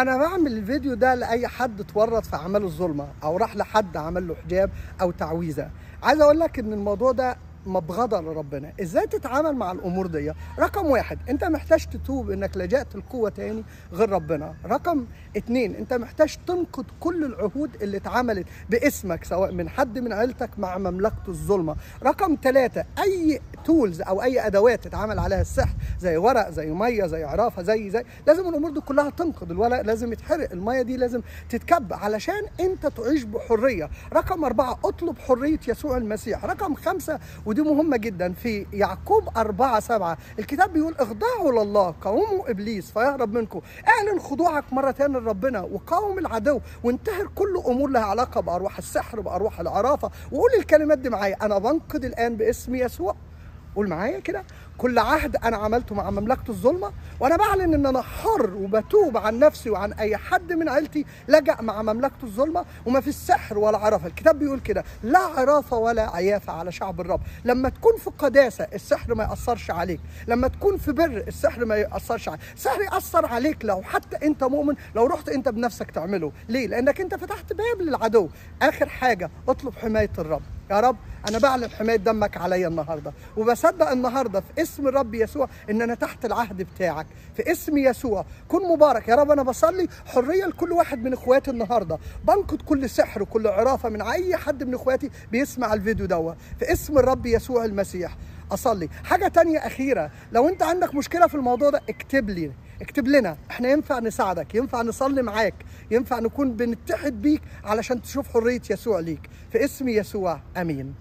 أنا بعمل الفيديو ده لأي حد اتورط في اعمال الظلمة أو راح لحد عمل له حجاب أو تعويذة. عايز أقول لك إن الموضوع ده مبغضة لربنا. إزاي تتعامل مع الأمور دي؟ رقم واحد أنت محتاج تتوب إنك لجأت لقوة تاني غير ربنا. رقم اتنين أنت محتاج تنقض كل العهود اللي اتعملت باسمك سواء من حد من عيلتك مع مملكة الظلمة. رقم ثلاثة أي تولز أو أي أدوات اتعمل عليها السحر زي ورق زي مية زي عرافة زي زي. لازم الأمور دي كلها تنقض الورق لازم يتحرق المية دي لازم تتكب. علشان أنت تعيش بحرية رقم أربعة اطلب حرية يسوع المسيح. رقم خمسة ودي مهمة جدا في يعقوب أربعة سبعة. الكتاب بيقول اخضعوا لله قاوموا إبليس فيهرب منكم. اعلن خضوعك مرة تانية لربنا وقاوم العدو وانتهر كل أمور لها علاقة بأرواح السحر بأرواح العرافة. وقول الكلمات دي معايا. أنا بنقض الآن باسم يسوع. قول معايا كده. كل عهد أنا عملته مع مملكة الظلمة وأنا بعلن إن أنا حر وبتوب عن نفسي وعن أي حد من عيلتي لجأ مع مملكة الظلمة وما في سحر ولا عرافة. الكتاب بيقول كده لا عرافة ولا عيافة على شعب الرب. لما تكون في قداسة السحر ما يأثرش عليك. لما تكون في بر السحر ما يأثرش عليك. السحر يأثر عليك لو حتى أنت مؤمن لو رحت أنت بنفسك تعمله. ليه؟ لأنك أنت فتحت باب للعدو. آخر حاجة اطلب حماية الرب. يا رب. أنا بعلن حمايه دمك عليا النهارده. وبصدق النهارده في اسم الرب يسوع ان أنا تحت العهد بتاعك. في اسم يسوع. كن مبارك. يا رب أنا بصلي حرية لكل واحد من إخواتي النهارده. بنقض كل سحر وكل عرافة من أي حد من إخواتي بيسمع الفيديو دوت في اسم الرب يسوع المسيح. أصلي. حاجة تانية أخيرة لو أنت عندك مشكلة في الموضوع ده اكتب لي اكتب لنا. إحنا ينفع نساعدك ينفع نصلي معاك ينفع نكون بنتحد بيك علشان تشوف حرية يسوع ليك. في اسم يسوع آمين.